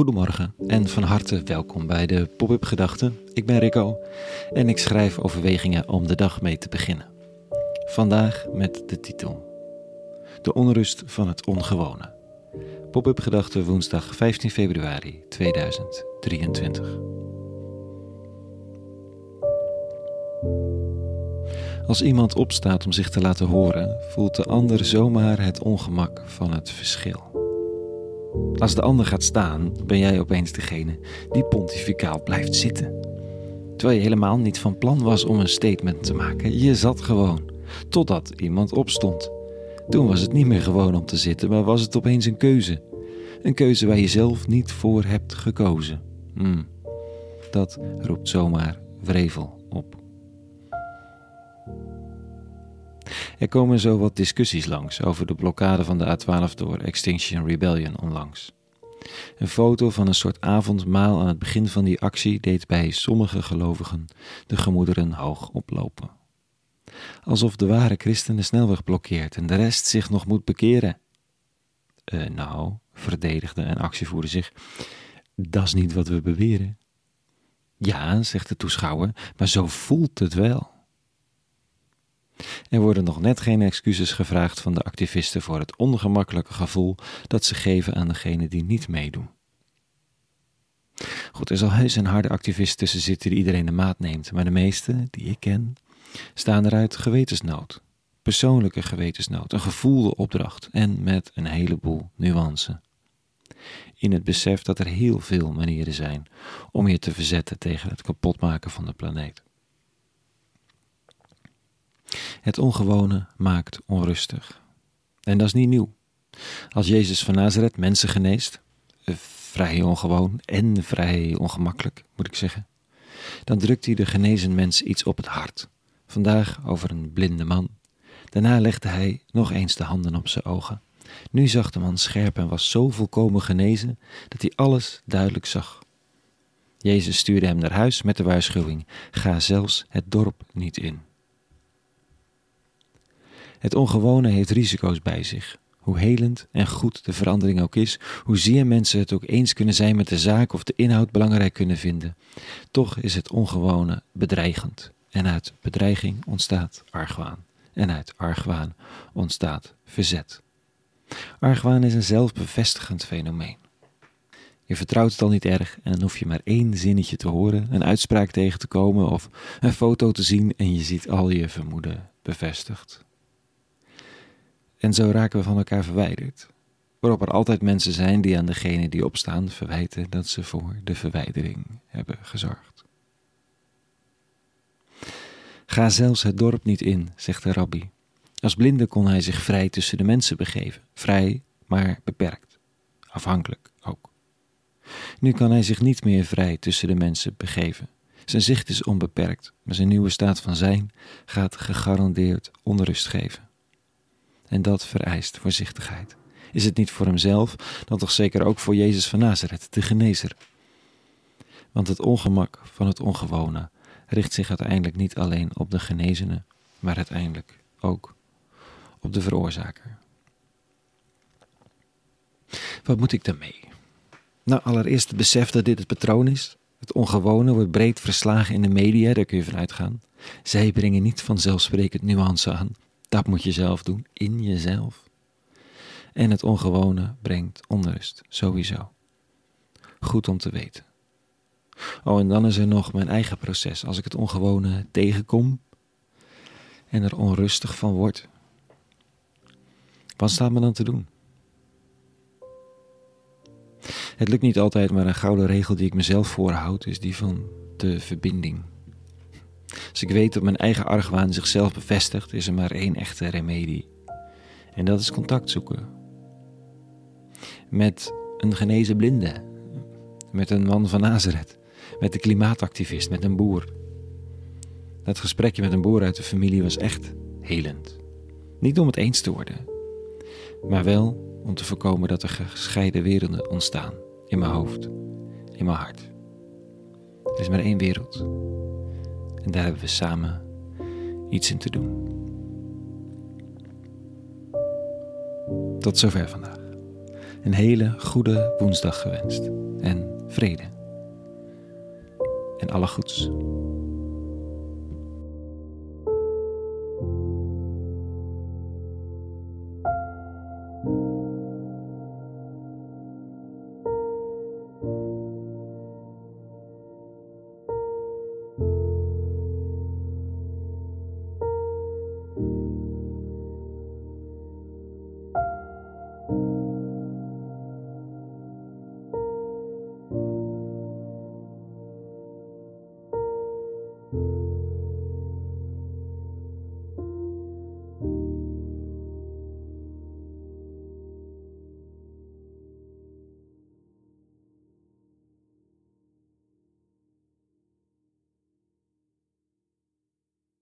Goedemorgen en van harte welkom bij de Pop-up Gedachten. Ik ben Rico en ik schrijf overwegingen om de dag mee te beginnen. Vandaag met de titel De onrust van het ongewone. Pop-up Gedachten woensdag 15 februari 2023. Als iemand opstaat om zich te laten horen, voelt de ander zomaar het ongemak van het verschil. Als de ander gaat staan, ben jij opeens degene die pontificaal blijft zitten. Terwijl je helemaal niet van plan was om een statement te maken. Je zat gewoon, totdat iemand opstond. Toen was het niet meer gewoon om te zitten, maar was het opeens een keuze. Een keuze waar je zelf niet voor hebt gekozen. Hmm. Dat roept zomaar wrevel op. Er komen zo wat discussies langs over de blokkade van de A12 door Extinction Rebellion onlangs. Een foto van een soort avondmaal aan het begin van die actie deed bij sommige gelovigen de gemoederen hoog oplopen. Alsof de ware christen de snelweg blokkeert en de rest zich nog moet bekeren. Uh, nou, verdedigde een actievoerder zich, dat is niet wat we beweren. Ja, zegt de toeschouwer, maar zo voelt het wel. Er worden nog net geen excuses gevraagd van de activisten voor het ongemakkelijke gevoel dat ze geven aan degenen die niet meedoen. Goed, er zal heus een harde activist tussen zitten die iedereen de maat neemt, maar de meeste die ik ken staan eruit gewetensnood, persoonlijke gewetensnood, een gevoelde opdracht en met een heleboel nuance. In het besef dat er heel veel manieren zijn om je te verzetten tegen het kapotmaken van de planeet. Het ongewone maakt onrustig. En dat is niet nieuw. Als Jezus van Nazareth mensen geneest, eh, vrij ongewoon en vrij ongemakkelijk, moet ik zeggen, dan drukt hij de genezen mens iets op het hart. Vandaag over een blinde man. Daarna legde hij nog eens de handen op zijn ogen. Nu zag de man scherp en was zo volkomen genezen dat hij alles duidelijk zag. Jezus stuurde hem naar huis met de waarschuwing: ga zelfs het dorp niet in. Het ongewone heeft risico's bij zich. Hoe helend en goed de verandering ook is, hoezeer mensen het ook eens kunnen zijn met de zaak of de inhoud belangrijk kunnen vinden, toch is het ongewone bedreigend. En uit bedreiging ontstaat argwaan. En uit argwaan ontstaat verzet. Argwaan is een zelfbevestigend fenomeen. Je vertrouwt het al niet erg en dan hoef je maar één zinnetje te horen, een uitspraak tegen te komen of een foto te zien en je ziet al je vermoeden bevestigd. En zo raken we van elkaar verwijderd. Waarop er altijd mensen zijn die aan degene die opstaan verwijten dat ze voor de verwijdering hebben gezorgd. Ga zelfs het dorp niet in, zegt de rabbi. Als blinde kon hij zich vrij tussen de mensen begeven, vrij, maar beperkt, afhankelijk ook. Nu kan hij zich niet meer vrij tussen de mensen begeven. Zijn zicht is onbeperkt, maar zijn nieuwe staat van zijn gaat gegarandeerd onrust geven. En dat vereist voorzichtigheid. Is het niet voor hemzelf, dan toch zeker ook voor Jezus van Nazareth, de genezer. Want het ongemak van het ongewone richt zich uiteindelijk niet alleen op de genezene, maar uiteindelijk ook op de veroorzaker. Wat moet ik daarmee? Nou, allereerst besef dat dit het patroon is. Het ongewone wordt breed verslagen in de media, daar kun je van uitgaan. Zij brengen niet vanzelfsprekend nuance aan, dat moet je zelf doen, in jezelf. En het ongewone brengt onrust, sowieso. Goed om te weten. Oh, en dan is er nog mijn eigen proces. Als ik het ongewone tegenkom en er onrustig van word. Wat staat me dan te doen? Het lukt niet altijd, maar een gouden regel die ik mezelf voorhoud is die van de verbinding. Als ik weet dat mijn eigen argwaan zichzelf bevestigt, is er maar één echte remedie. En dat is contact zoeken. Met een genezen blinde. Met een man van Nazareth. Met een klimaatactivist, met een boer. Dat gesprekje met een boer uit de familie was echt helend. Niet om het eens te worden, maar wel om te voorkomen dat er gescheiden werelden ontstaan in mijn hoofd, in mijn hart. Er is maar één wereld. En daar hebben we samen iets in te doen. Tot zover vandaag. een hele goede woensdag gewenst en vrede. En alle goeds.